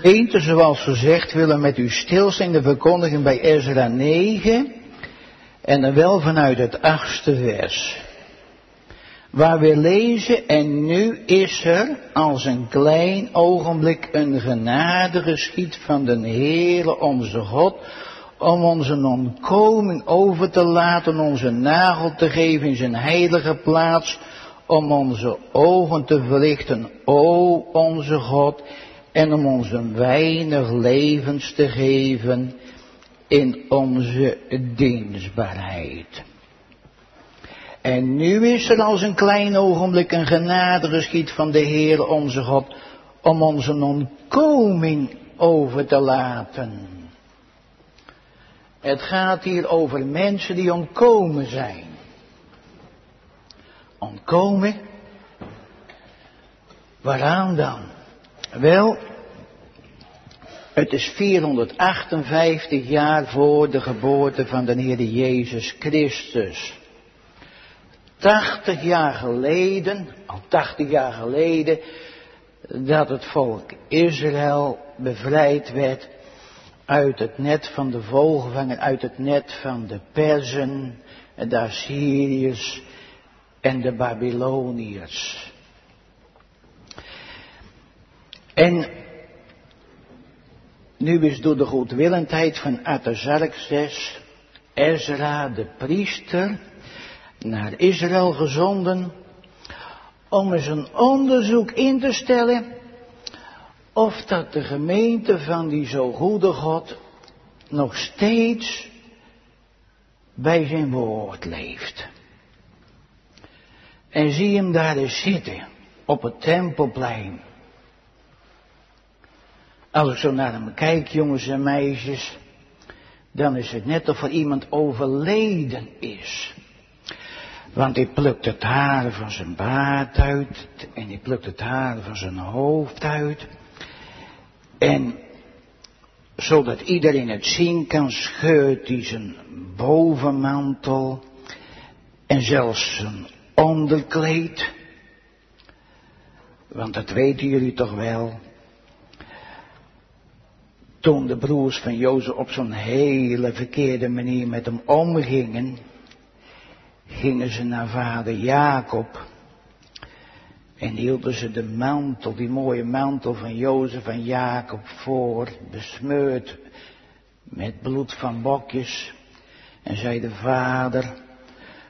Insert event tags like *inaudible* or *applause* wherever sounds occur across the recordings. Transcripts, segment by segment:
Gemeente, zoals gezegd, willen met u stilstaan de verkondiging bij Ezra 9 en dan wel vanuit het achtste vers. Waar we lezen, en nu is er als een klein ogenblik een genade geschied van de Heere onze God, om onze ontkoming over te laten, onze nagel te geven in zijn heilige plaats, om onze ogen te verlichten, o onze God, en om ons een weinig levens te geven in onze dienstbaarheid. En nu is er als een klein ogenblik een genade geschied van de Heer onze God om onze ontkoming over te laten. Het gaat hier over mensen die ontkomen zijn. Ontkomen? Waaraan dan? Wel, het is 458 jaar voor de geboorte van de Heer Jezus Christus. 80 jaar geleden, al 80 jaar geleden, dat het volk Israël bevrijd werd uit het net van de vogelvanger, uit het net van de Perzen, de Assyriërs en de Babyloniërs. En nu is door de goedwillendheid van Artaxerxes Ezra de priester naar Israël gezonden om eens een onderzoek in te stellen of dat de gemeente van die zo goede God nog steeds bij zijn woord leeft. En zie hem daar eens zitten op het tempelplein. Als ik zo naar hem kijk, jongens en meisjes, dan is het net of er iemand overleden is. Want hij plukt het haar van zijn baard uit en hij plukt het haar van zijn hoofd uit. En zodat iedereen het zien kan, scheurt hij zijn bovenmantel en zelfs zijn onderkleed. Want dat weten jullie toch wel. Toen de broers van Jozef op zo'n hele verkeerde manier met hem omgingen, gingen ze naar vader Jacob en hielden ze de mantel, die mooie mantel van Jozef en Jacob voor, besmeurd met bloed van bokjes. En zei de vader,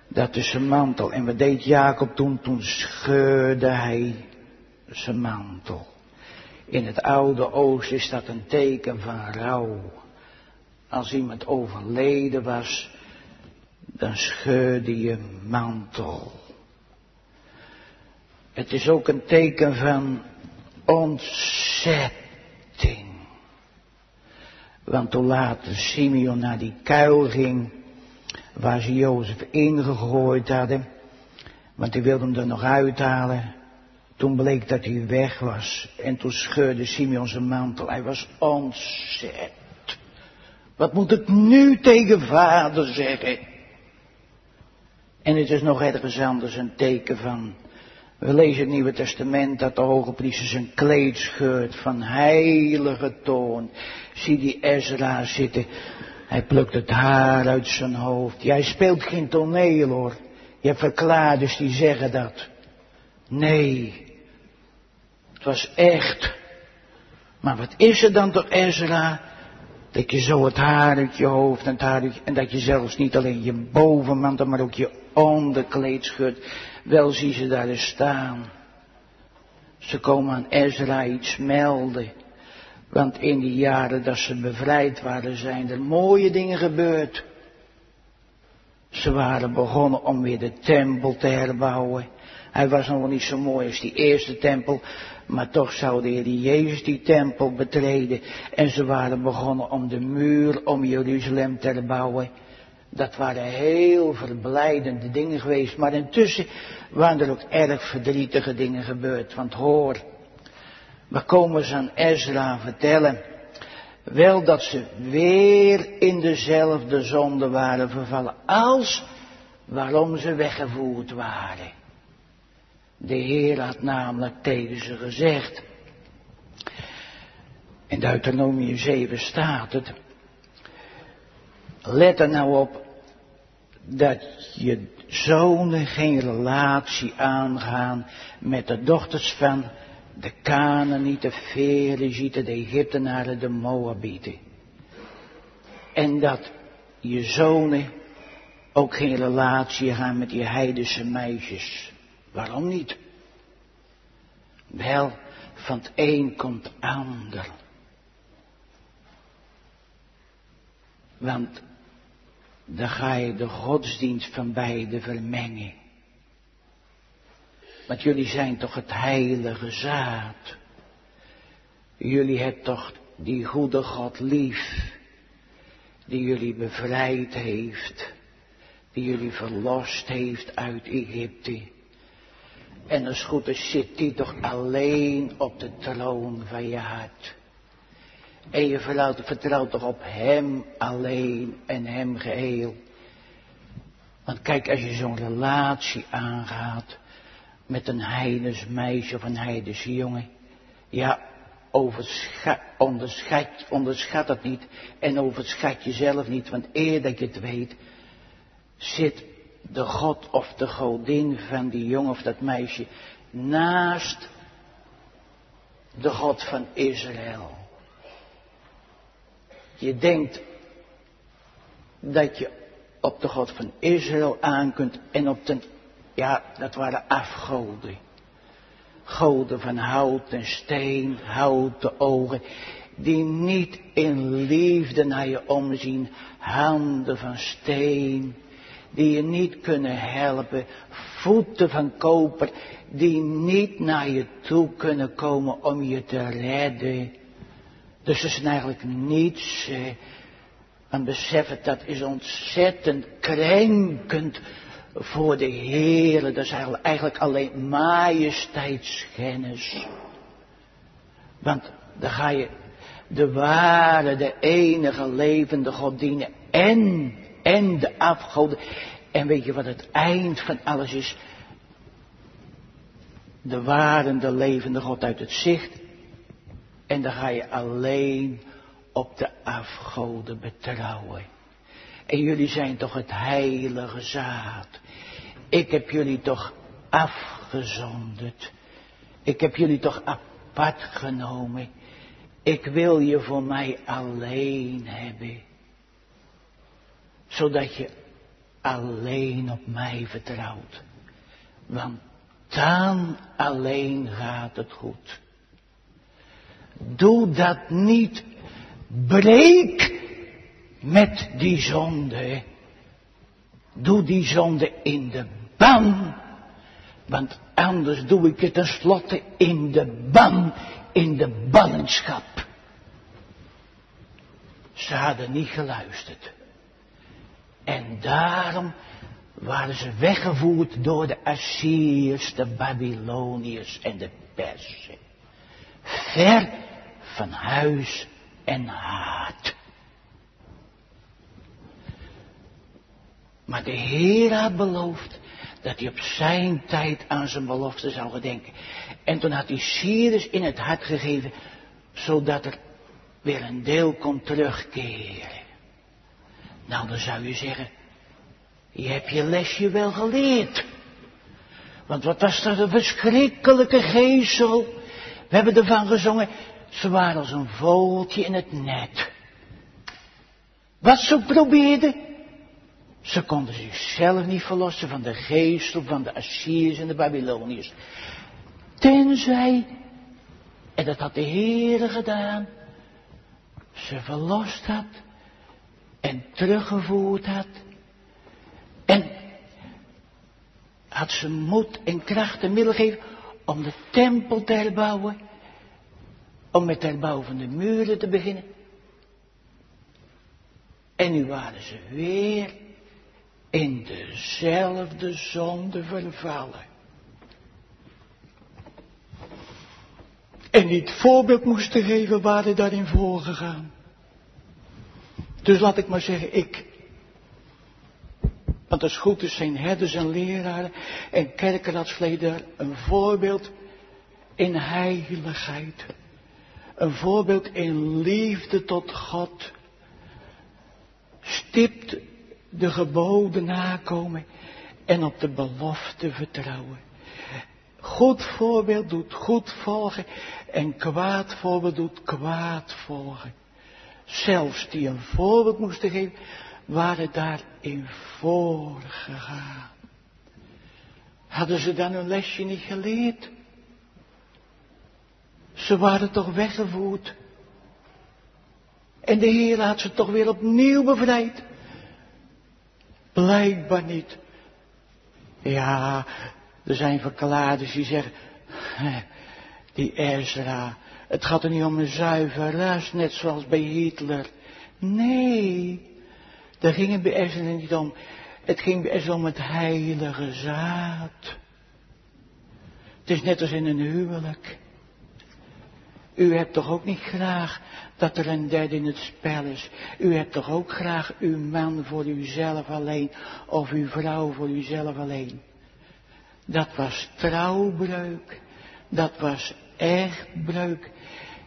dat is zijn mantel. En wat deed Jacob toen? Toen scheurde hij zijn mantel. In het oude oosten is dat een teken van rouw. Als iemand overleden was, dan scheurde je mantel. Het is ook een teken van ontzetting. Want toen later Simeon naar die kuil ging, waar ze Jozef ingegooid hadden, want die wilden hem er nog uithalen. Toen bleek dat hij weg was en toen scheurde Simeon zijn mantel. Hij was ontzet. Wat moet ik nu tegen vader zeggen? En het is nog ergens anders een teken van. We lezen het Nieuwe Testament dat de hoge priester zijn kleed scheurt van heilige toon. Zie die Ezra zitten. Hij plukt het haar uit zijn hoofd. Jij speelt geen toneel hoor. Je verklaarders die zeggen dat. Nee. Was echt. Maar wat is er dan toch Ezra? Dat je zo het haar uit je hoofd en, het haar en dat je zelfs niet alleen je bovenmantel, maar ook je onderkleed schudt. Wel zie ze daar eens staan. Ze komen aan Ezra iets melden. Want in die jaren dat ze bevrijd waren, zijn er mooie dingen gebeurd. Ze waren begonnen om weer de tempel te herbouwen. Hij was nog niet zo mooi als die eerste tempel, maar toch zou de Heer Jezus die tempel betreden. En ze waren begonnen om de muur om Jeruzalem te herbouwen. Dat waren heel verblijdende dingen geweest. Maar intussen waren er ook erg verdrietige dingen gebeurd. Want hoor, we komen ze aan Ezra vertellen. Wel dat ze weer in dezelfde zonde waren vervallen als waarom ze weggevoerd waren. De Heer had namelijk tegen ze gezegd. In Deuteronomium 7 staat het. Let er nou op dat je zonen geen relatie aangaan met de dochters van de Canaanieten, de Ferezieten, de Egyptenaren, de Moabieten. En dat je zonen ook geen relatie gaan met die heidense meisjes. Waarom niet? Wel, van het een komt ander. Want dan ga je de godsdienst van beide vermengen. Want jullie zijn toch het heilige zaad. Jullie hebben toch die goede God lief, die jullie bevrijd heeft, die jullie verlost heeft uit Egypte. En als goed is zit die toch alleen op de troon van je hart. En je vertrouwt, toch op Hem alleen en Hem geheel. Want kijk, als je zo'n relatie aangaat met een heidens meisje of een heidens jongen. Ja, onderschat, onderschat het niet en overschat jezelf niet. Want eer dat je het weet, zit de God of de godin van die jongen of dat meisje naast de God van Israël. Je denkt dat je op de God van Israël aan kunt en op de, ja, dat waren afgoden. Goden van hout en steen, houten ogen, die niet in liefde naar je omzien, handen van steen, die je niet kunnen helpen, voeten van koper, die niet naar je toe kunnen komen om je te redden. Dus het is eigenlijk niets. Eh, en besef het, dat is ontzettend krenkend voor de Heer. Dat is eigenlijk alleen majesteitskennis. Want dan ga je de ware, de enige levende God dienen. En, en de afgoden. En weet je wat het eind van alles is? De ware, de levende God uit het zicht en dan ga je alleen op de afgoden betrouwen. En jullie zijn toch het heilige zaad. Ik heb jullie toch afgezonderd. Ik heb jullie toch apart genomen. Ik wil je voor mij alleen hebben. Zodat je alleen op mij vertrouwt. Want dan alleen gaat het goed. Doe dat niet. Breek met die zonde. Doe die zonde in de ban. Want anders doe ik het tenslotte in de ban, in de ballingschap. Ze hadden niet geluisterd. En daarom waren ze weggevoerd door de Assyriërs, de Babyloniërs en de Persen. Ver van huis en haat. Maar de Heer had beloofd dat hij op zijn tijd aan zijn belofte zou gedenken. En toen had hij Cyrus in het hart gegeven, zodat er weer een deel kon terugkeren. Nou, dan zou je zeggen, je hebt je lesje wel geleerd. Want wat was dat een verschrikkelijke geestel. We hebben ervan gezongen, ze waren als een vogeltje in het net. Wat ze probeerden, ze konden zichzelf niet verlossen van de geestel van de Assyriërs en de Babyloniërs. Tenzij, en dat had de Heere gedaan, ze verlost had en teruggevoerd had. En had ze moed en kracht en middel gegeven om de tempel te herbouwen om met het bouw van de muren te beginnen. En nu waren ze weer in dezelfde zonde vervallen. En niet voorbeeld moesten geven, waren daarin voorgegaan. Dus laat ik maar zeggen, ik. Want als goed is zijn herders en leraren en kerkenraadsleden een voorbeeld in heiligheid. Een voorbeeld in liefde tot God. Stipt de geboden nakomen en op de belofte vertrouwen. Goed voorbeeld doet goed volgen en kwaad voorbeeld doet kwaad volgen. Zelfs die een voorbeeld moesten geven, waren daarin voorgegaan. Hadden ze dan hun lesje niet geleerd? Ze waren toch weggevoerd. En de Heer had ze toch weer opnieuw bevrijd. Blijkbaar niet. Ja, er zijn verklaarders die zeggen, *laughs* die Ezra, het gaat er niet om een zuiver ras, net zoals bij Hitler. Nee, daar ging het bij Ezra niet om. Het ging bij om het heilige zaad. Het is net als in een huwelijk. U hebt toch ook niet graag dat er een derde in het spel is. U hebt toch ook graag uw man voor uzelf alleen of uw vrouw voor uzelf alleen. Dat was trouwbreuk. Dat was echtbreuk.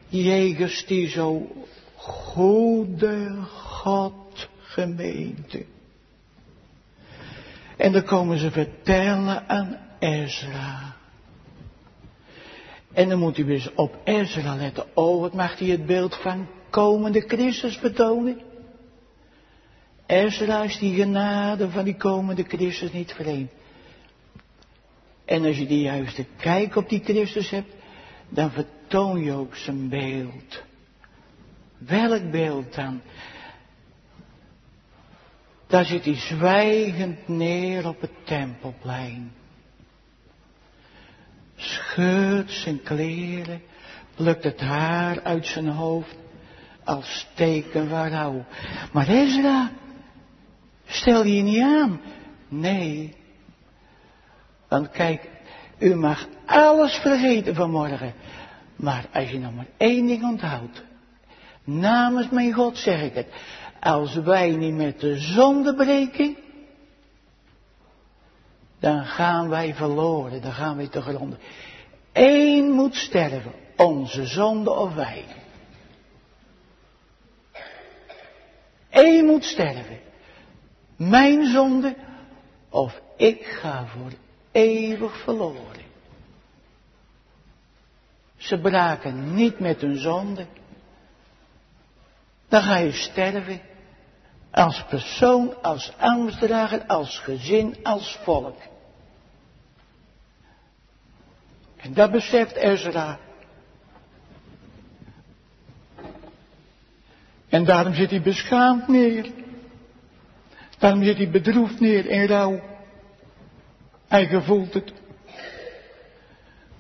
Jegens die zo goede God gemeente. En dan komen ze vertellen aan Ezra. En dan moet u eens op Ezra letten. Oh, wat mag hij het beeld van komende Christus betonen? Ezra is die genade van die komende Christus niet vreemd. En als je de juiste kijk op die Christus hebt, dan vertoon je ook zijn beeld. Welk beeld dan? Daar zit hij zwijgend neer op het tempelplein scheurt zijn kleren, plukt het haar uit zijn hoofd als teken van rouw. Maar Ezra, stel je niet aan. Nee. Want kijk, u mag alles vergeten vanmorgen. Maar als je nog maar één ding onthoudt. Namens mijn God zeg ik het. Als wij niet met de zonde breken, dan gaan wij verloren, dan gaan wij te gronden. Eén moet sterven, onze zonde of wij. Eén moet sterven, mijn zonde of ik ga voor eeuwig verloren. Ze braken niet met hun zonde. Dan ga je sterven. Als persoon, als ambtsdrager, als gezin, als volk. En dat beseft Ezra. En daarom zit hij beschaamd neer. Daarom zit hij bedroefd neer in rouw. Hij gevoelt het.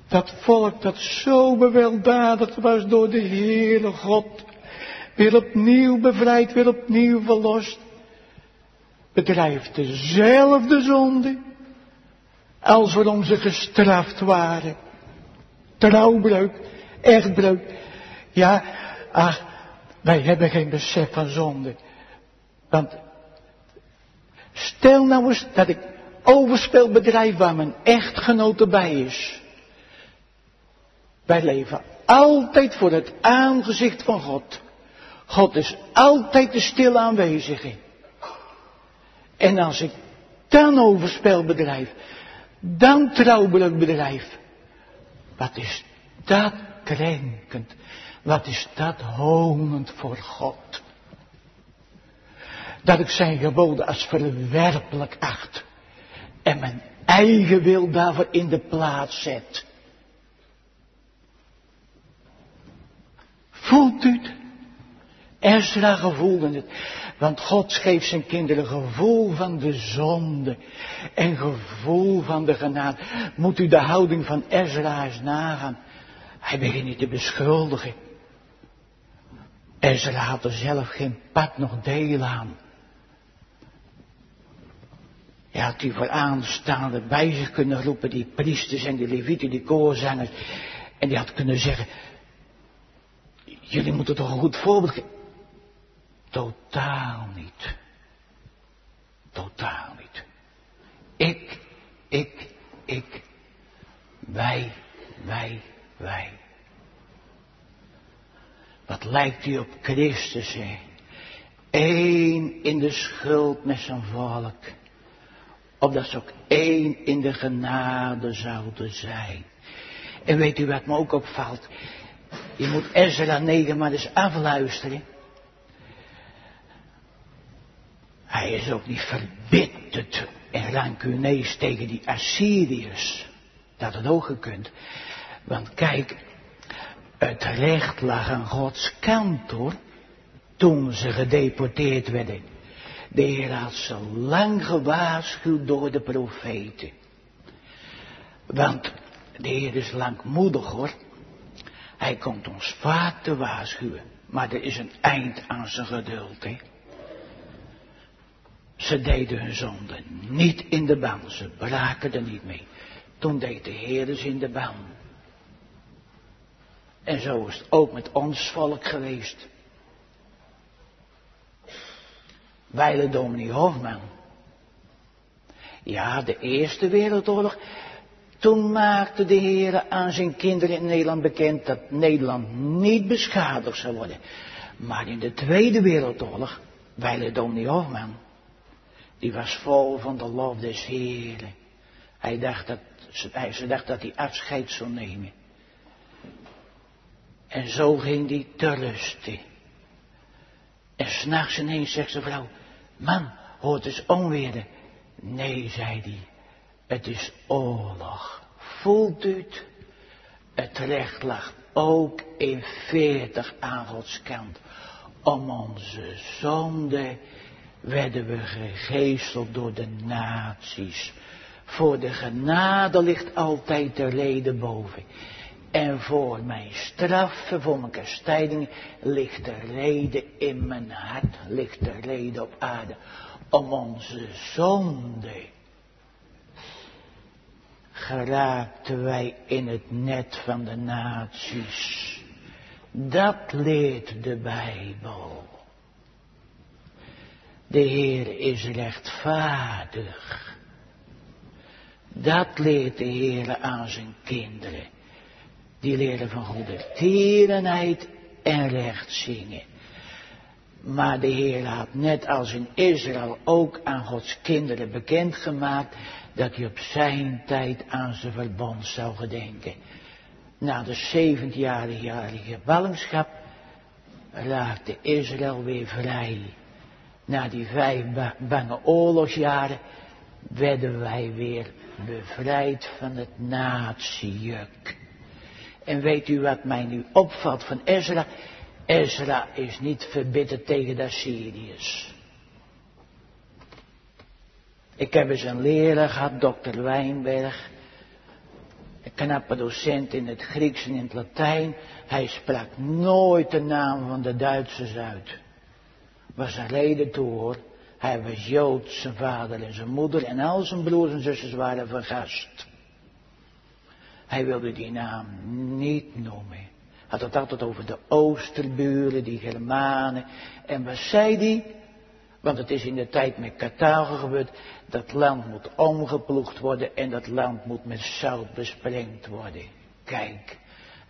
Dat volk dat zo beweldadigd was door de Heere God weer opnieuw bevrijd, weer opnieuw verlost, bedrijft dezelfde zonde als waarom ze gestraft waren. Trouwbreuk, echtbreuk. Ja, ach, wij hebben geen besef van zonde. Want stel nou eens dat ik overspel bedrijf waar mijn echtgenoot erbij is. Wij leven altijd voor het aangezicht van God. God is altijd de stil aanwezige. En als ik dan overspel bedrijf, dan trouwelijk bedrijf, wat is dat krenkend, wat is dat honend voor God. Dat ik zijn geboden als verwerpelijk acht en mijn eigen wil daarvoor in de plaats zet. Voelt u het? Ezra gevoelde het. Want God geeft zijn kinderen gevoel van de zonde en gevoel van de genade. Moet u de houding van Ezra eens nagaan. Hij begint niet te beschuldigen. Ezra had er zelf geen pad nog deel aan. Hij had die vooraanstaande bij zich kunnen roepen, die priesters en die levieten, die koorzangers. En die had kunnen zeggen, jullie moeten toch een goed voorbeeld geven. Totaal niet. Totaal niet. Ik, ik, ik. Wij, wij, wij. wat lijkt u op Christus, hè? Eén in de schuld met zijn volk. Opdat ze ook één in de genade zouden zijn. En weet u wat me ook opvalt? Je moet Ezra 9 maar eens afluisteren. Hij is ook niet verbitterd en rancuneus tegen die Assyriërs. Dat had ook gekund. Want kijk, het recht lag aan Gods kant hoor. Toen ze gedeporteerd werden. De Heer had ze lang gewaarschuwd door de profeten. Want de Heer is langmoedig hoor. Hij komt ons vaak te waarschuwen. Maar er is een eind aan zijn geduld. Hè? Ze deden hun zonde niet in de ban. Ze braken er niet mee. Toen deed de Heer ze in de ban. En zo is het ook met ons volk geweest. Weile dominee Hofman. Ja, de Eerste Wereldoorlog. Toen maakte de Heer aan zijn kinderen in Nederland bekend dat Nederland niet beschadigd zou worden. Maar in de Tweede Wereldoorlog, Weile dominee Hofman, die was vol van de lof des Heeren. Hij dacht dat, hij, ze dacht dat hij afscheid zou nemen. En zo ging hij te rusten. En s'nachts ineens zegt zijn vrouw, man, hoort eens onweer. Nee, zei hij, het is oorlog. Voelt u het? Het recht lag ook in veertig aan Gods. Om onze zonde werden we gegezeld door de naties. Voor de genade ligt altijd de reden boven. En voor mijn straffen, voor mijn kastijding, ligt de reden in mijn hart, ligt de reden op aarde. Om onze zonde geraakten wij in het net van de naties. Dat leert de Bijbel. De Heer is rechtvaardig. Dat leert de Heer aan zijn kinderen. Die leren van goede tierenheid en recht zingen. Maar de Heer had net als in Israël ook aan Gods kinderen bekendgemaakt dat hij op zijn tijd aan zijn verbond zou gedenken. Na de 70-jarige ballingschap raakte Israël weer vrij. Na die vijf bange oorlogsjaren werden wij weer bevrijd van het natiejuk. En weet u wat mij nu opvalt van Ezra? Ezra is niet verbitterd tegen de Assyriërs. Ik heb eens een leraar gehad, dokter Wijnberg. Een knappe docent in het Grieks en in het Latijn. Hij sprak nooit de naam van de Duitsers uit. Was een reden toe hoor. Hij was Joods, zijn vader en zijn moeder en al zijn broers en zusters waren vergast. Hij wilde die naam niet noemen. Had het altijd over de Oosterburen, die Germanen. En wat zei die? Want het is in de tijd met Carthago gebeurd. Dat land moet omgeploegd worden en dat land moet met zout besprengd worden. Kijk,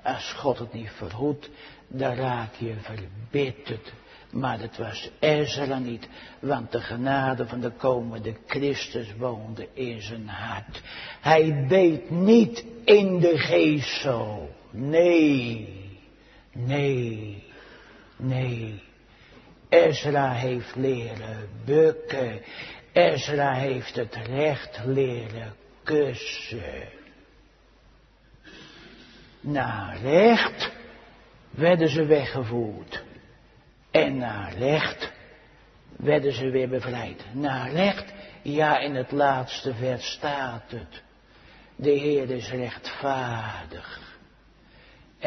als God het niet verhoedt, dan raak je verbitterd. Maar het was Ezra niet, want de genade van de komende Christus woonde in zijn hart. Hij beet niet in de geestel. Nee, nee, nee. Ezra heeft leren bukken. Ezra heeft het recht leren kussen. Naar recht werden ze weggevoerd. En naar recht werden ze weer bevrijd. Naar recht, ja in het laatste vers staat het. De Heer is rechtvaardig.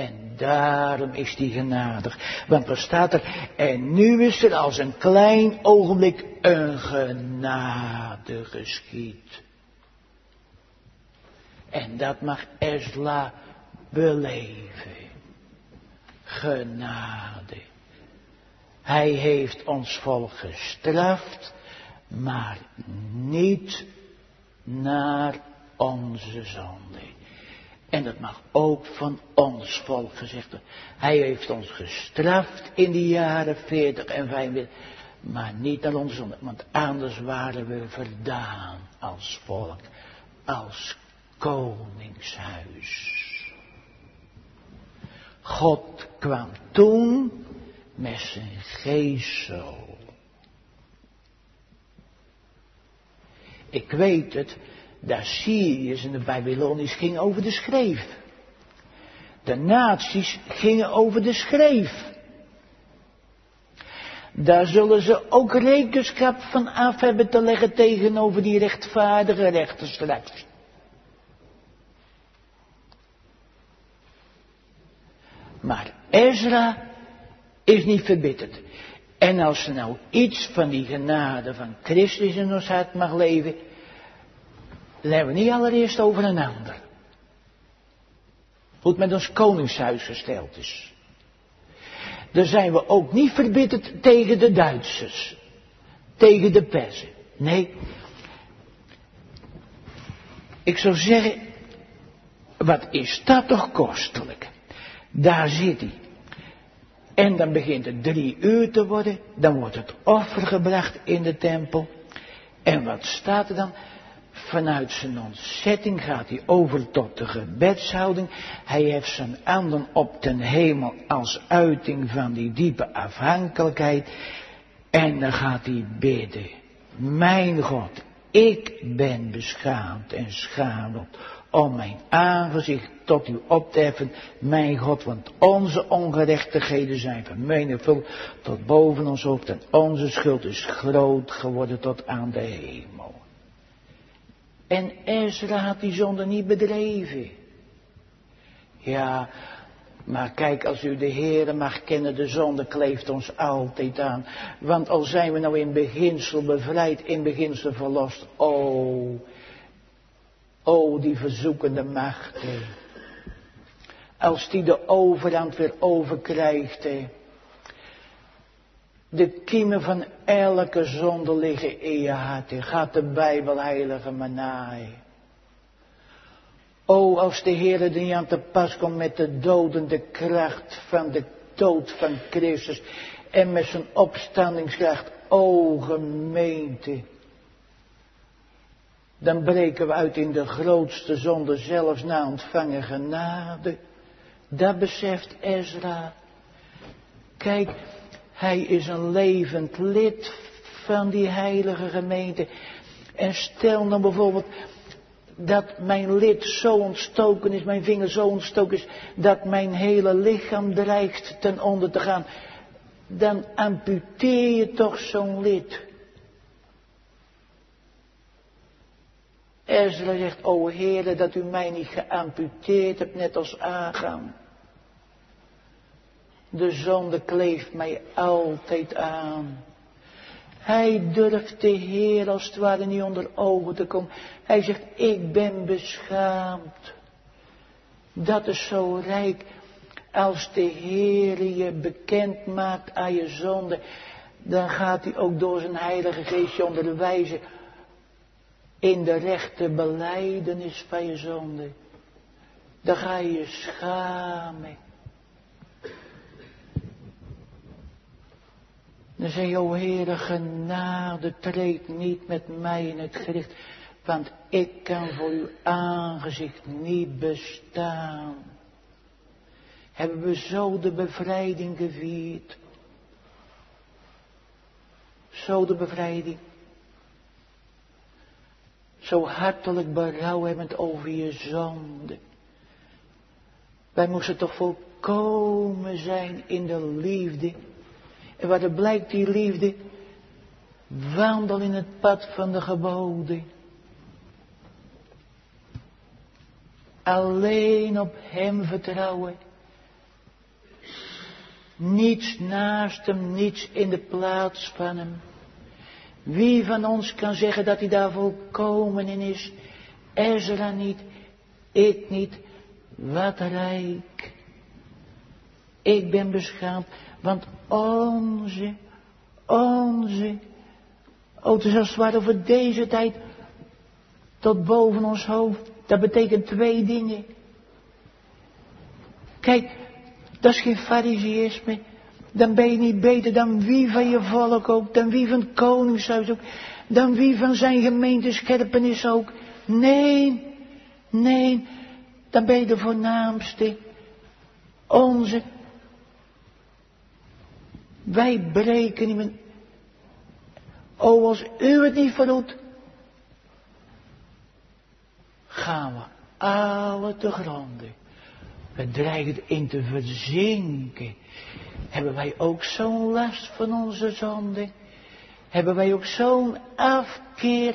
En daarom is die genadig. Want er staat er, en nu is er als een klein ogenblik een genade geschied. En dat mag Esla beleven. Genade. Hij heeft ons volk gestraft, maar niet naar onze zonde. En dat mag ook van ons volk gezegd worden. Hij heeft ons gestraft in de jaren 40 en 45. Maar niet naar zonde. Want anders waren we verdaan als volk. Als koningshuis. God kwam toen met zijn geestel. Ik weet het, de Syriërs en de Babyloniërs gingen over de schreef. De naties gingen over de schreef. Daar zullen ze ook rekenschap van af hebben te leggen tegenover die rechtvaardige rechter straks. Maar Ezra is niet verbitterd. En als ze nou iets van die genade van Christus in ons hart mag leven, hebben we niet allereerst over een ander. Hoe het met ons koningshuis gesteld is. Dan zijn we ook niet verbitterd tegen de Duitsers. Tegen de Persen. Nee. Ik zou zeggen, wat is dat toch kostelijk? Daar zit hij. En dan begint het drie uur te worden. Dan wordt het offer gebracht in de tempel. En wat staat er dan? Vanuit zijn ontzetting gaat hij over tot de gebedshouding. Hij heeft zijn handen op ten hemel als uiting van die diepe afhankelijkheid. En dan gaat hij bidden. Mijn God, ik ben beschaamd en schaamd om mijn aangezicht tot u op te heffen, mijn God, want onze ongerechtigheden zijn vermenigvuldigd tot boven ons hoofd en onze schuld is groot geworden tot aan de hemel. En Ezra had die zonde niet bedreven. Ja, maar kijk, als u de Heere mag kennen, de zonde kleeft ons altijd aan. Want al zijn we nou in beginsel bevrijd, in beginsel verlost, oh, oh, die verzoekende machten. Als die de overhand weer overkrijgt, de kiemen van elke zonde liggen in je hart. Gaat de Bijbel heilige manaai. O, als de Heer er niet aan te pas komt met de dodende kracht van de dood van Christus. En met zijn opstandingskracht. O, gemeente. Dan breken we uit in de grootste zonde zelfs na ontvangen genade. Dat beseft Ezra. Kijk, hij is een levend lid van die heilige gemeente. En stel nou bijvoorbeeld dat mijn lid zo ontstoken is, mijn vinger zo ontstoken is, dat mijn hele lichaam dreigt ten onder te gaan. Dan amputeer je toch zo'n lid. Ezra zegt, o Heere, dat u mij niet geamputeerd hebt, net als Agam. De zonde kleeft mij altijd aan. Hij durft de Heer als het ware niet onder ogen te komen. Hij zegt, ik ben beschaamd. Dat is zo rijk. Als de Heer je bekend maakt aan je zonde, dan gaat hij ook door zijn heilige geest je onderwijzen in de rechte beleidenis van je zonde. Dan ga je je schamen. Dan zeg je, o Heere, genade, treed niet met mij in het gericht, want ik kan voor uw aangezicht niet bestaan. Hebben we zo de bevrijding gevierd? Zo de bevrijding. Zo hartelijk berouw hebben over je zonde. Wij moesten toch volkomen zijn in de liefde en waar blijkt die liefde? Wandel in het pad van de geboden. Alleen op Hem vertrouwen. Niets naast Hem, niets in de plaats van Hem. Wie van ons kan zeggen dat hij daar volkomen in is? Ezra niet, ik niet, wat rijk. Ik ben beschaamd. Want onze, onze, oh het is als het over deze tijd tot boven ons hoofd. Dat betekent twee dingen. Kijk, dat is geen fariseïsme. Dan ben je niet beter dan wie van je volk ook, dan wie van het koningshuis ook, dan wie van zijn gemeente scherpenis ook. Nee, nee, dan ben je de voornaamste. Onze. Wij breken niet meer. O, als u het niet verdoet, gaan we alle te gronden. We dreigen in te verzinken. Hebben wij ook zo'n last van onze zonde? Hebben wij ook zo'n afkeer,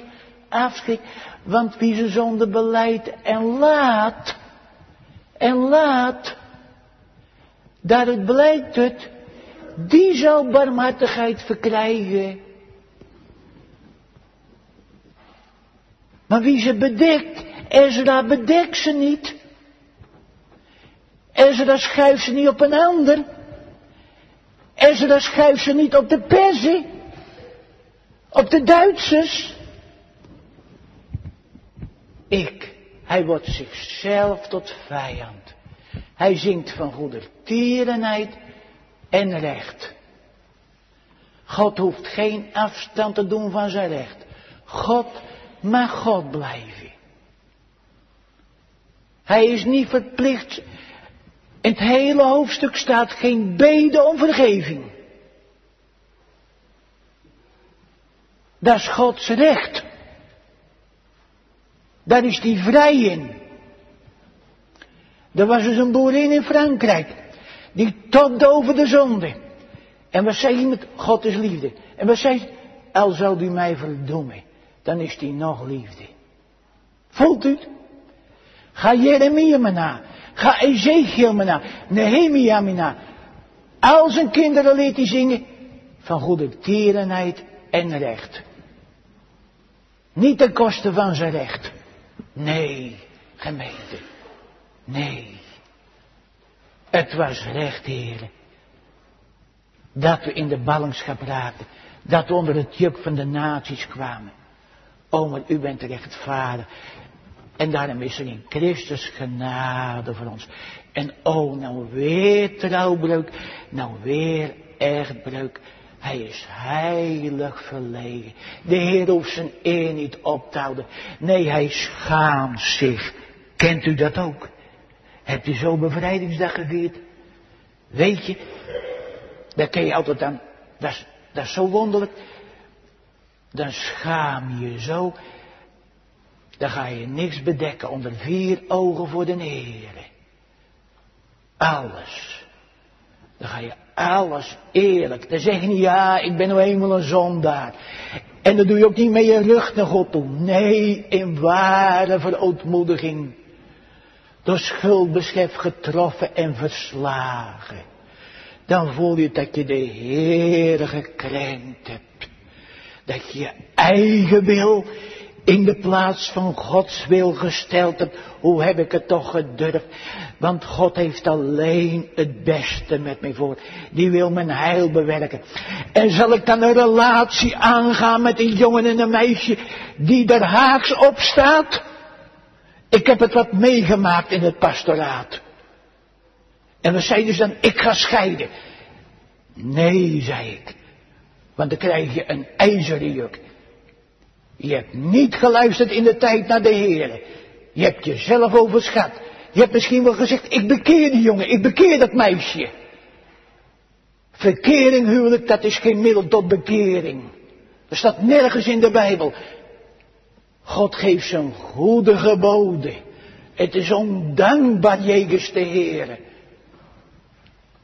afschrik? Want wie zijn zonde beleidt en laat, en laat, daaruit blijkt het, die zal barmhartigheid verkrijgen. Maar wie ze bedekt, Ezra bedekt ze niet. Ezra schuift ze niet op een ander. Ezra schuift ze niet op de Perzen. Op de Duitsers. Ik. Hij wordt zichzelf tot vijand. Hij zingt van goedertierenheid en recht. God hoeft geen afstand te doen van zijn recht. God mag God blijven. Hij is niet verplicht. In het hele hoofdstuk staat geen bede om vergeving. Dat is Gods recht. Daar is hij vrij in. Er was dus een boerin in Frankrijk. Die tobde over de zonde. En wat zei hij met God is liefde? En wat zei Al zou u mij verdoemen, dan is die nog liefde. Voelt u het? Ga Jeremia maar na. Ga Ezekiel maar na. Nehemia maar na. Al zijn kinderen leert hij zingen van goede tierenheid en recht. Niet ten koste van zijn recht. Nee, gemeente. Nee. Het was recht, heren. Dat we in de ballingschap raakten. Dat we onder het juk van de naties kwamen. O, maar u bent rechtvaardig. En daarom is er in Christus genade voor ons. En oh, nou weer trouwbreuk, nou weer echtbreuk. Hij is heilig verlegen. De Heer hoeft zijn eer niet op te houden. Nee, hij schaamt zich. Kent u dat ook? Hebt u zo bevrijdingsdag gevierd? Weet je, daar ken je altijd aan. Dat is, dat is zo wonderlijk. Dan schaam je je zo. Dan ga je niks bedekken onder vier ogen voor de Heer. Alles. Dan ga je alles eerlijk. Dan zeg je niet, ja, ik ben nou eenmaal een zondaar. En dan doe je ook niet met je rug naar God toe. Nee, in ware verootmoediging. Door schuldbeschef getroffen en verslagen. Dan voel je dat je de Heer gekrenkt hebt. Dat je je eigen wil in de plaats van Gods wil gesteld hebt. Hoe heb ik het toch gedurfd? Want God heeft alleen het beste met mij voor. Die wil mijn heil bewerken. En zal ik dan een relatie aangaan met een jongen en een meisje die er haaks op staat? Ik heb het wat meegemaakt in het pastoraat. En we zeiden dus dan, ik ga scheiden. Nee, zei ik. Want dan krijg je een ijzeren juk. Je hebt niet geluisterd in de tijd naar de Heer. Je hebt jezelf overschat. Je hebt misschien wel gezegd, ik bekeer die jongen, ik bekeer dat meisje. Verkering huwelijk, dat is geen middel tot bekering. Dat staat nergens in de Bijbel. God geeft zijn goede geboden. Het is ondankbaar jegens de Heer.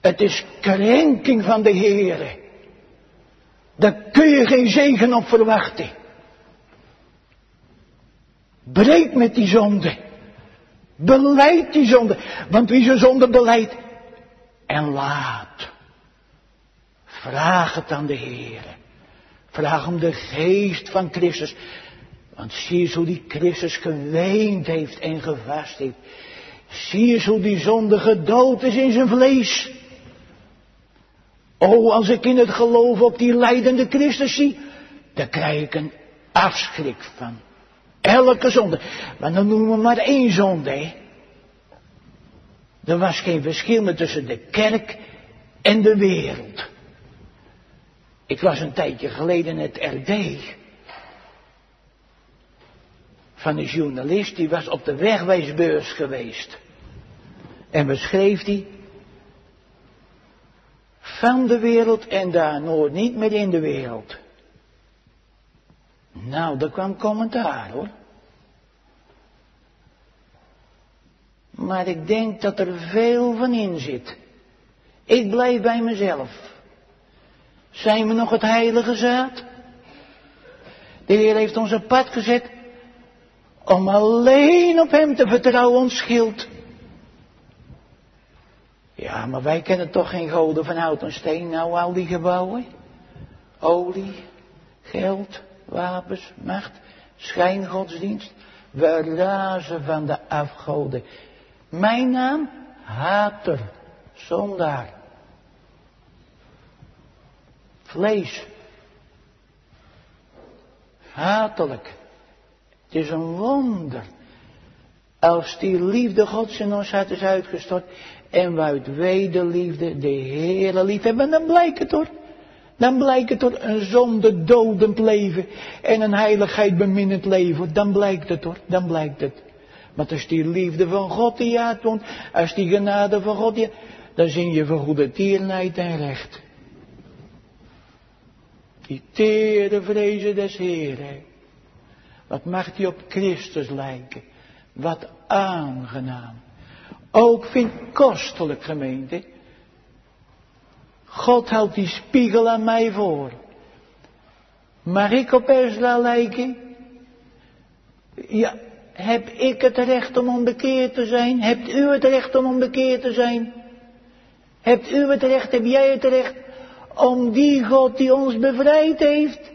Het is krenking van de Heer. Daar kun je geen zegen op verwachten. Breek met die zonde. Beleid die zonde. Want wie zijn zonde beleidt en laat. Vraag het aan de Heer. Vraag om de geest van Christus. Want zie eens hoe die Christus geweend heeft en gevast heeft. Zie eens hoe die zonde gedood is in zijn vlees. Oh, als ik in het geloof op die leidende Christus zie, dan krijg ik een afschrik van. Elke zonde. Maar dan noemen we maar één zonde, hè. Er was geen verschil meer tussen de kerk en de wereld. Ik was een tijdje geleden in het RD. Van een journalist die was op de wegwijsbeurs geweest. En beschreef hij van de wereld en daar nooit niet meer in de wereld. Nou, er kwam commentaar hoor. Maar ik denk dat er veel van in zit. Ik blijf bij mezelf. Zijn we nog het heilige zaad? De Heer heeft ons pad gezet om alleen op Hem te vertrouwen ons schild. Ja, maar wij kennen toch geen goden van hout en steen, nou al die gebouwen. Olie, geld, wapens, macht, schijngodsdienst. We razen van de afgoden. Mijn naam? Hater, zondaar. Vlees. Hatelijk. Het is een wonder. Als die liefde Gods in ons hart is uitgestort en we uit wederliefde de Heere lief hebben, dan blijkt het hoor. Dan blijkt het door een zonde dodend leven en een heiligheid beminnend leven. Dan blijkt het hoor, dan blijkt het. Maar als die liefde van God die uitwoont, als die genade van God die, dan zing je voor goede tierenheid en recht. Die tere vrezen des Heren. Wat mag die op Christus lijken. Wat aangenaam. Ook vind kostelijk gemeente. God houdt die spiegel aan mij voor. Mag ik op Ezra lijken? Ja, heb ik het recht om onbekeerd te zijn? Hebt u het recht om onbekeerd te zijn? Hebt u het recht, heb jij het recht om die God die ons bevrijd heeft?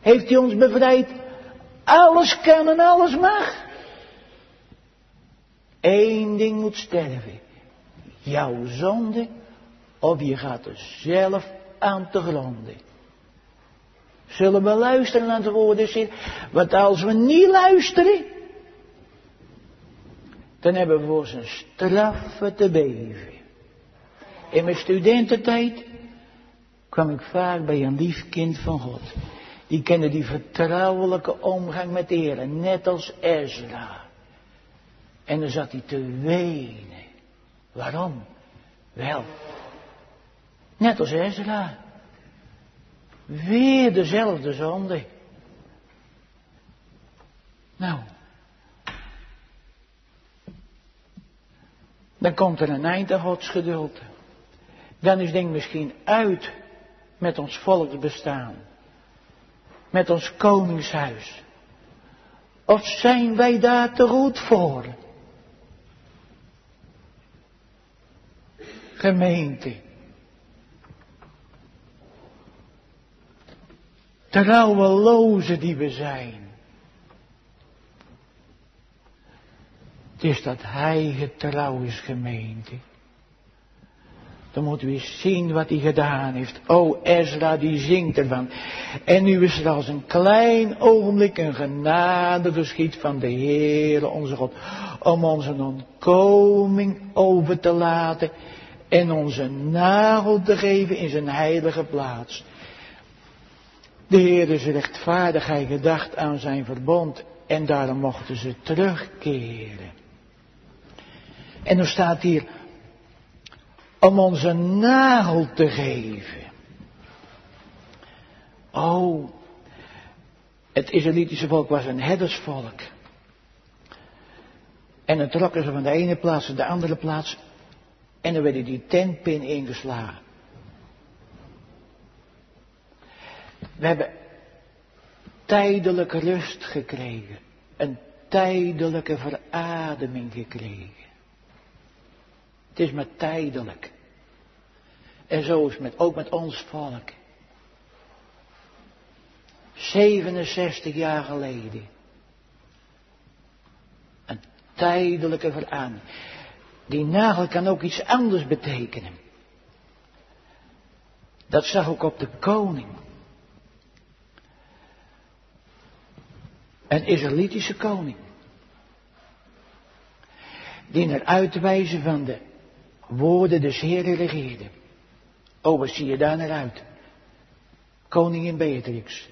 Heeft hij ons bevrijd? Alles kan en alles mag. Eén ding moet sterven. Jouw zonde of je gaat er zelf aan te gronden. Zullen we luisteren naar de woorden? Want als we niet luisteren, dan hebben we voor zijn straffen te beven. In mijn studententijd kwam ik vaak bij een lief kind van God. Die kende die vertrouwelijke omgang met de net als Ezra. En dan zat hij te wenen. Waarom? Wel, net als Ezra. Weer dezelfde zonde. Nou, Dan komt er een eind aan Gods geduld. Dan is ding misschien uit met ons volksbestaan. Met ons koningshuis. Of zijn wij daar te goed voor? Gemeente. Trouwelozen die we zijn. Het is dat hij getrouw is, gemeente. Dan moeten we eens zien wat hij gedaan heeft. O, Ezra, die zingt ervan. En nu is er als een klein ogenblik een genade geschied van de Heere onze God. Om onze ontkoming over te laten. En onze nagel te geven in zijn heilige plaats. De Heer is rechtvaardigheid gedacht aan zijn verbond. En daarom mochten ze terugkeren. En dan staat hier, om ons een nagel te geven. Oh, het Israëlitische volk was een herdersvolk. En dan trokken ze van de ene plaats naar de andere plaats. En dan werden die tentpin ingeslagen. We hebben tijdelijke rust gekregen. Een tijdelijke verademing gekregen. Het is maar tijdelijk. En zo is het met, ook met ons volk. 67 jaar geleden. Een tijdelijke veraan. Die nagel kan ook iets anders betekenen. Dat zag ook op de koning. Een Israëlitische koning. die naar uitwijzen van de woorden des Heren regeerde. Oh, wat zie je daar naar uit? Koningin Beatrix,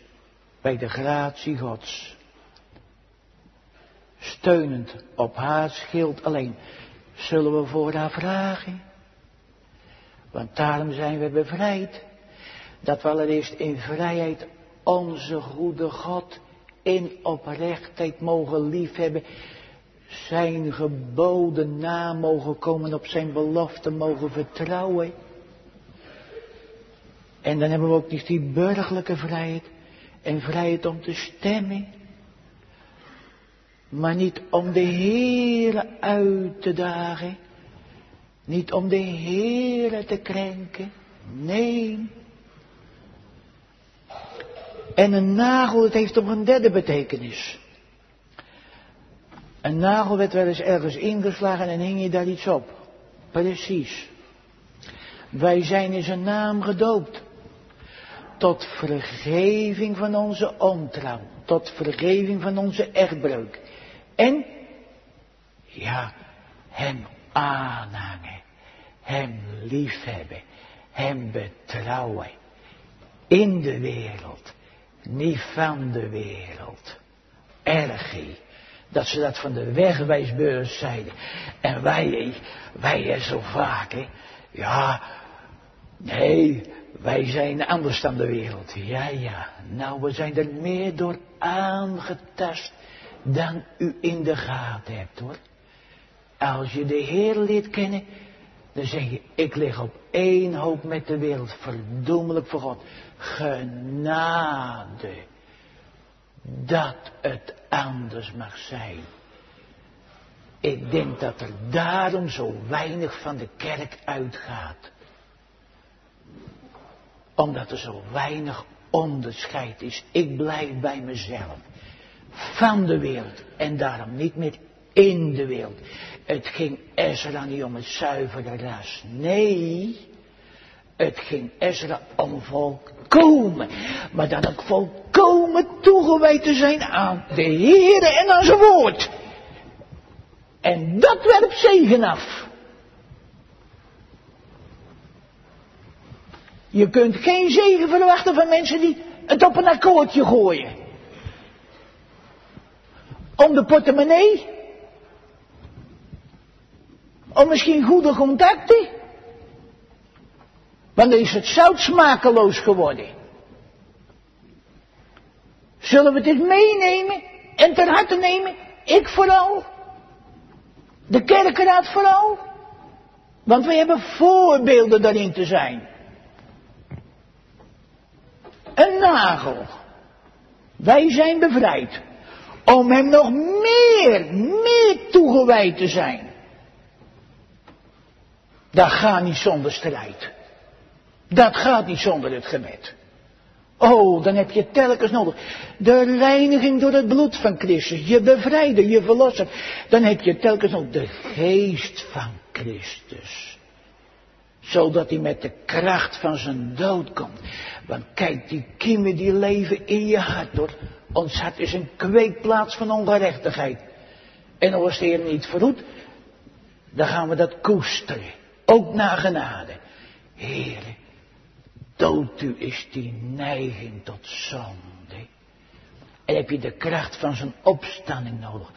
bij de gratie Gods. Steunend op haar schild alleen, zullen we voor haar vragen. Want daarom zijn we bevrijd. Dat we allereerst in vrijheid onze goede God in oprechtheid mogen liefhebben. Zijn geboden na mogen komen, op zijn belofte mogen vertrouwen. En dan hebben we ook niet die burgerlijke vrijheid en vrijheid om te stemmen. Maar niet om de Heere uit te dagen. Niet om de Heere te krenken. Nee. En een nagel, het heeft nog een derde betekenis. Een nagel werd wel eens ergens ingeslagen en hing je daar iets op. Precies. Wij zijn in zijn naam gedoopt. Tot vergeving van onze ontrouw. Tot vergeving van onze echtbreuk. En, ja, hem aanhangen. Hem liefhebben. Hem betrouwen. In de wereld. Niet van de wereld. Ergie. Dat ze dat van de wegwijsbeurs zeiden. En wij, wij zo vaak. Ja, nee, wij zijn anders dan de wereld. Ja, ja. Nou, we zijn er meer door aangetast dan u in de gaten hebt, hoor. Als je de Heer leert kennen, dan zeg je, ik lig op één hoop met de wereld, verdoemelijk voor God. Genade, dat het anders mag zijn. Ik denk dat er daarom zo weinig van de kerk uitgaat omdat er zo weinig onderscheid is. Ik blijf bij mezelf. Van de wereld. En daarom niet meer in de wereld. Het ging Ezra niet om het zuivere ras. Nee. Het ging Ezra om volkomen. Maar dan ook volkomen toegewijd te zijn aan de Heer en aan zijn woord. En dat werpt zegen af. Je kunt geen zegen verwachten van mensen die het op een akkoordje gooien. Om de portemonnee. Om misschien goede contacten. Want dan is het zout smakeloos geworden. Zullen we dit meenemen en ter harte nemen? Ik vooral. De kerkenraad vooral. Want we hebben voorbeelden daarin te zijn. Een nagel. Wij zijn bevrijd. Om hem nog meer, meer toegewijd te zijn. Dat gaat niet zonder strijd. Dat gaat niet zonder het gebed. Oh, dan heb je telkens nodig. De reiniging door het bloed van Christus. Je bevrijden, je verlossen. Dan heb je telkens nog de geest van Christus zodat hij met de kracht van zijn dood komt. Want kijk, die kiemen die leven in je hart hoor. Ons hart is een kweekplaats van ongerechtigheid. En als de Heer niet verhoedt, dan gaan we dat koesteren. Ook naar genade. Heer, dood u is die neiging tot zonde. En heb je de kracht van zijn opstanding nodig.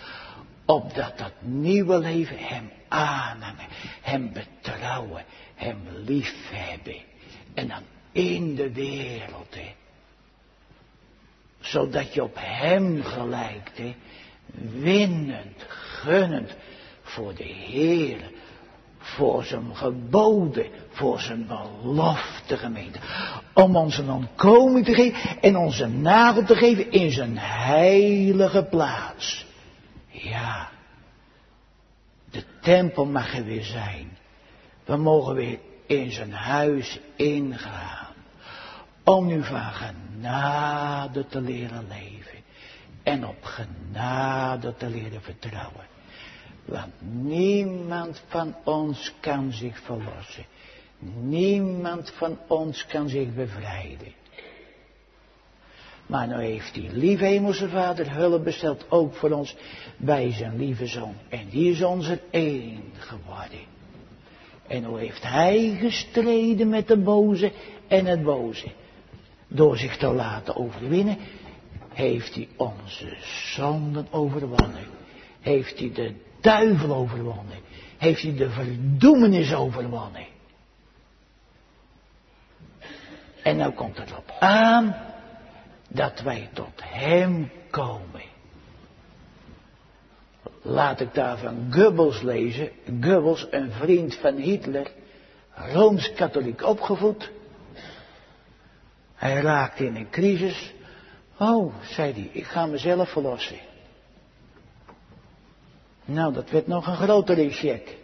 Opdat dat nieuwe leven hem aannemen, hem betrouwen, hem liefhebben. En dan in de wereld, hè. Zodat je op hem gelijkt, hè. Winnend, gunnend voor de Heer. Voor zijn geboden, voor zijn belofte gemeente. Om ons een ontkoming te geven en onze nagel te geven in zijn heilige plaats. Ja, de tempel mag er weer zijn. We mogen weer in zijn huis ingaan. Om nu van genade te leren leven. En op genade te leren vertrouwen. Want niemand van ons kan zich verlossen. Niemand van ons kan zich bevrijden. Maar nou heeft die lieve hemelse vader hulp besteld, ook voor ons, bij zijn lieve zoon. En die is onze één geworden. En hoe heeft hij gestreden met de boze en het boze? Door zich te laten overwinnen, heeft hij onze zonden overwonnen. Heeft hij de duivel overwonnen. Heeft hij de verdoemenis overwonnen. En nou komt het op aan dat wij tot Hem komen. Laat ik daar van Goebbels lezen. Goebbels, een vriend van Hitler, Rooms-katholiek opgevoed. Hij raakte in een crisis. Oh, zei hij, ik ga mezelf verlossen. Nou, dat werd nog een grotere check.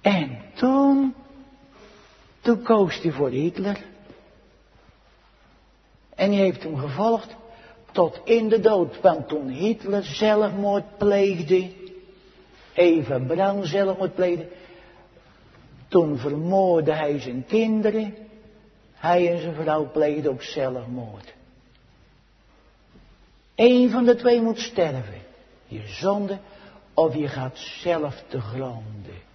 En toen, toen koos hij voor Hitler. En hij heeft hem gevolgd tot in de dood. Want toen Hitler zelfmoord pleegde, Eva Braun zelfmoord pleegde, toen vermoordde hij zijn kinderen. Hij en zijn vrouw pleegden ook zelfmoord. Eén van de twee moet sterven. Je zonde of je gaat zelf te gronden.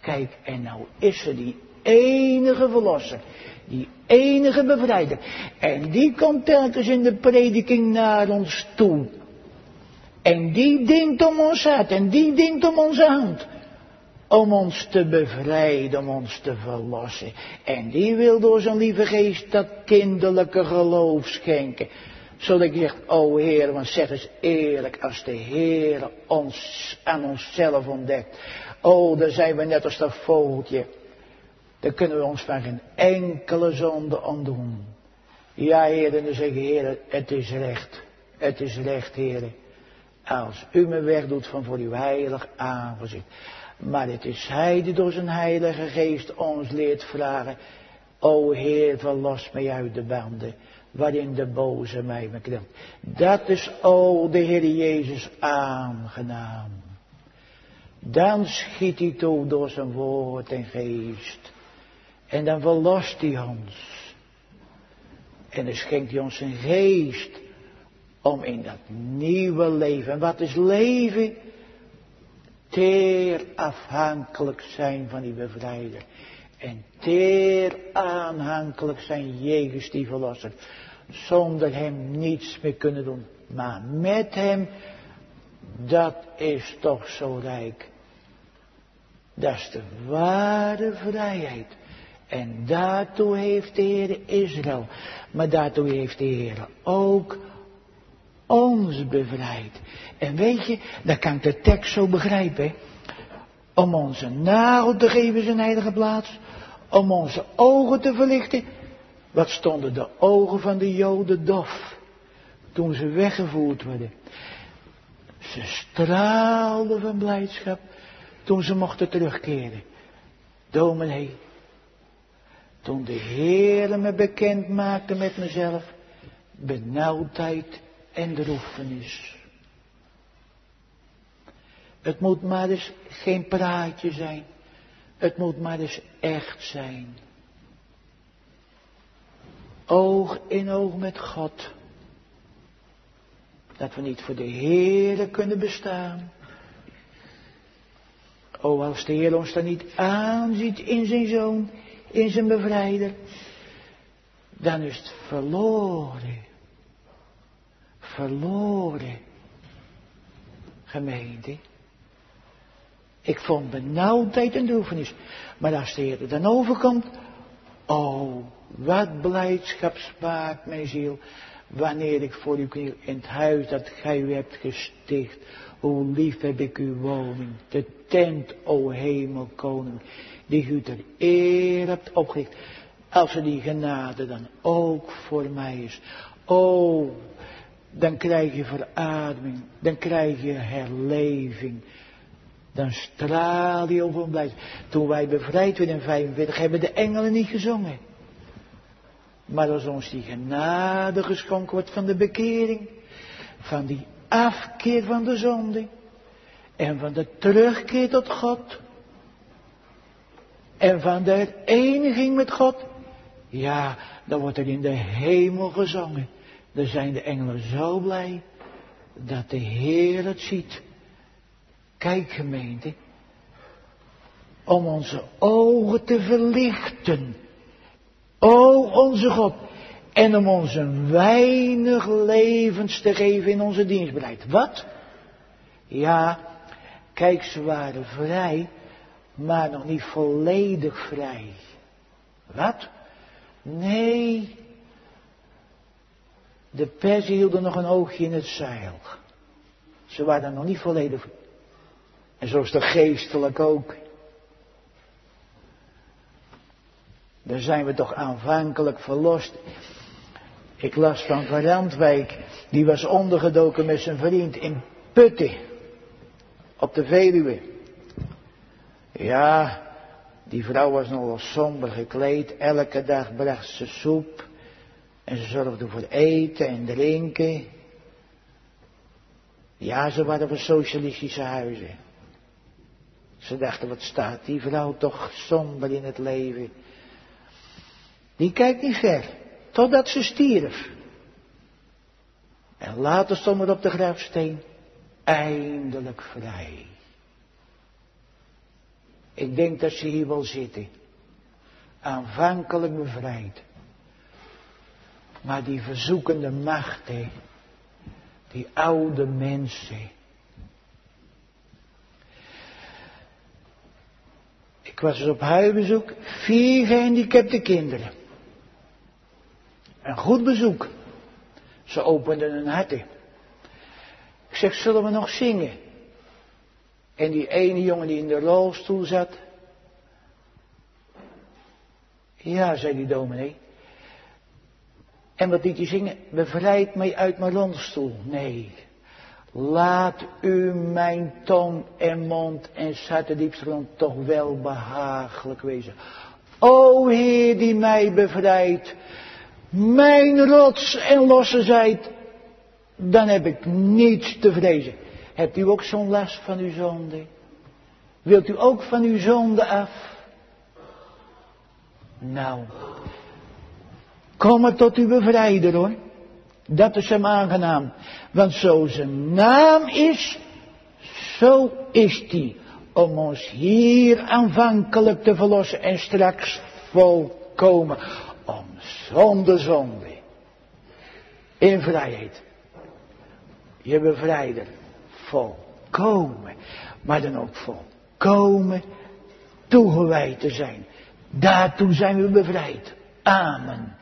Kijk, en nou is er die enige verlosser. Die enige bevrijder. En die komt telkens in de prediking naar ons toe. En die dient om ons hart. En die dient om onze hand. Om ons te bevrijden, om ons te verlossen. En die wil door zijn lieve geest dat kinderlijke geloof schenken. Zodat ik zeg, o Heer, want zeg eens eerlijk, als de Heer ons aan onszelf ontdekt. Oh, dan zijn we net als dat vogeltje dan kunnen we ons van geen enkele zonde ontdoen. Ja, Heer, en dan zeggen Heer, het is recht. Het is recht, Heer. Als u me wegdoet van voor uw heilig aangezicht. Maar het is Hij die door zijn heilige geest ons leert vragen. O Heer, verlos mij uit de banden waarin de boze mij beknelt. Dat is, o de Heer Jezus, aangenaam. Dan schiet hij toe door zijn woord en geest. En dan verlost hij ons. En dan schenkt hij ons zijn geest om in dat nieuwe leven. En wat is leven? Teer afhankelijk zijn van die bevrijder. En teer aanhankelijk zijn jegens die verlosser. Zonder hem niets meer kunnen doen. Maar met hem, dat is toch zo rijk. Dat is de ware vrijheid. En daartoe heeft de Heer Israël. Maar daartoe heeft de Heer ook ons bevrijd. En weet je, dan kan ik de tekst zo begrijpen. Om onze nagel te geven zijn heilige plaats. Om onze ogen te verlichten. Wat stonden de ogen van de Joden dof. Toen ze weggevoerd werden. Ze straalden van blijdschap. Toen ze mochten terugkeren. Dominee, toen de Heer me bekend maakte met mezelf, benauwdheid en droefenis. Het moet maar eens geen praatje zijn. Het moet maar eens echt zijn. Oog in oog met God. Dat we niet voor de Heer kunnen bestaan. O, als de Heer ons dan niet aanziet in zijn Zoon, in zijn bevrijder, dan is het verloren. Verloren. Gemeente. Ik vond benauwdheid en droefenis. Maar als de Heer er dan overkomt, oh, wat blijdschap spaart mijn ziel, wanneer ik voor u in het huis dat gij u hebt gesticht. Hoe lief heb ik uw woning, de tent, o hemelkoning die u ter eer hebt opgericht. Als er die genade dan ook voor mij is. Oh, dan krijg je verademing, dan krijg je herleving. Dan straal je over blijdschap. Toen wij bevrijd werden in 45 hebben de engelen niet gezongen. Maar als ons die genade geschonken wordt van de bekering, van die afkeer van de zonde en van de terugkeer tot God, en van de hereniging met God, ja, dan wordt er in de hemel gezongen. Dan zijn de engelen zo blij dat de Heer het ziet. Kijk gemeente, om onze ogen te verlichten. O onze God. En om ons een weinig levens te geven in onze dienstbeleid. Wat? Ja, kijk, ze waren vrij, maar nog niet volledig vrij. Wat? Nee. De persen hielden nog een oogje in het zeil. Ze waren nog niet volledig. En zo is de geestelijk ook. Daar zijn we toch aanvankelijk verlost. Ik las van Van die was ondergedoken met zijn vriend in Putten, op de Veluwe. Ja, die vrouw was nogal somber gekleed, elke dag bracht ze soep en ze zorgde voor eten en drinken. Ja, ze waren van socialistische huizen. Ze dachten, wat staat die vrouw toch somber in het leven. Die kijkt niet ver, totdat ze stierf. En later stond er op de grafsteen, eindelijk vrij. Ik denk dat ze hier wel zitten. Aanvankelijk bevrijd. Maar die verzoekende machten, die oude mensen. Ik was eens op huisbezoek, vier gehandicapte kinderen. Een goed bezoek. Ze openden hun harten. Ik zeg, zullen we nog zingen? En die ene jongen die in de rolstoel zat. Ja, zei die dominee. En wat liet hij zingen? Bevrijd mij uit mijn rolstoel. Nee. Laat u mijn tong en mond en grond toch wel behagelijk wezen. O Heer die mij bevrijdt mijn rots en losse zijt, dan heb ik niets te vrezen. Hebt u ook zo'n last van uw zonde? Wilt u ook van uw zonde af? Nou, kom tot uw bevrijder hoor. Dat is hem aangenaam. Want zo zijn naam is, zo is die. Om ons hier aanvankelijk te verlossen en straks volkomen om zonder zonde in vrijheid je bevrijder volkomen, maar dan ook volkomen toegewijd te zijn. Daartoe zijn we bevrijd. Amen.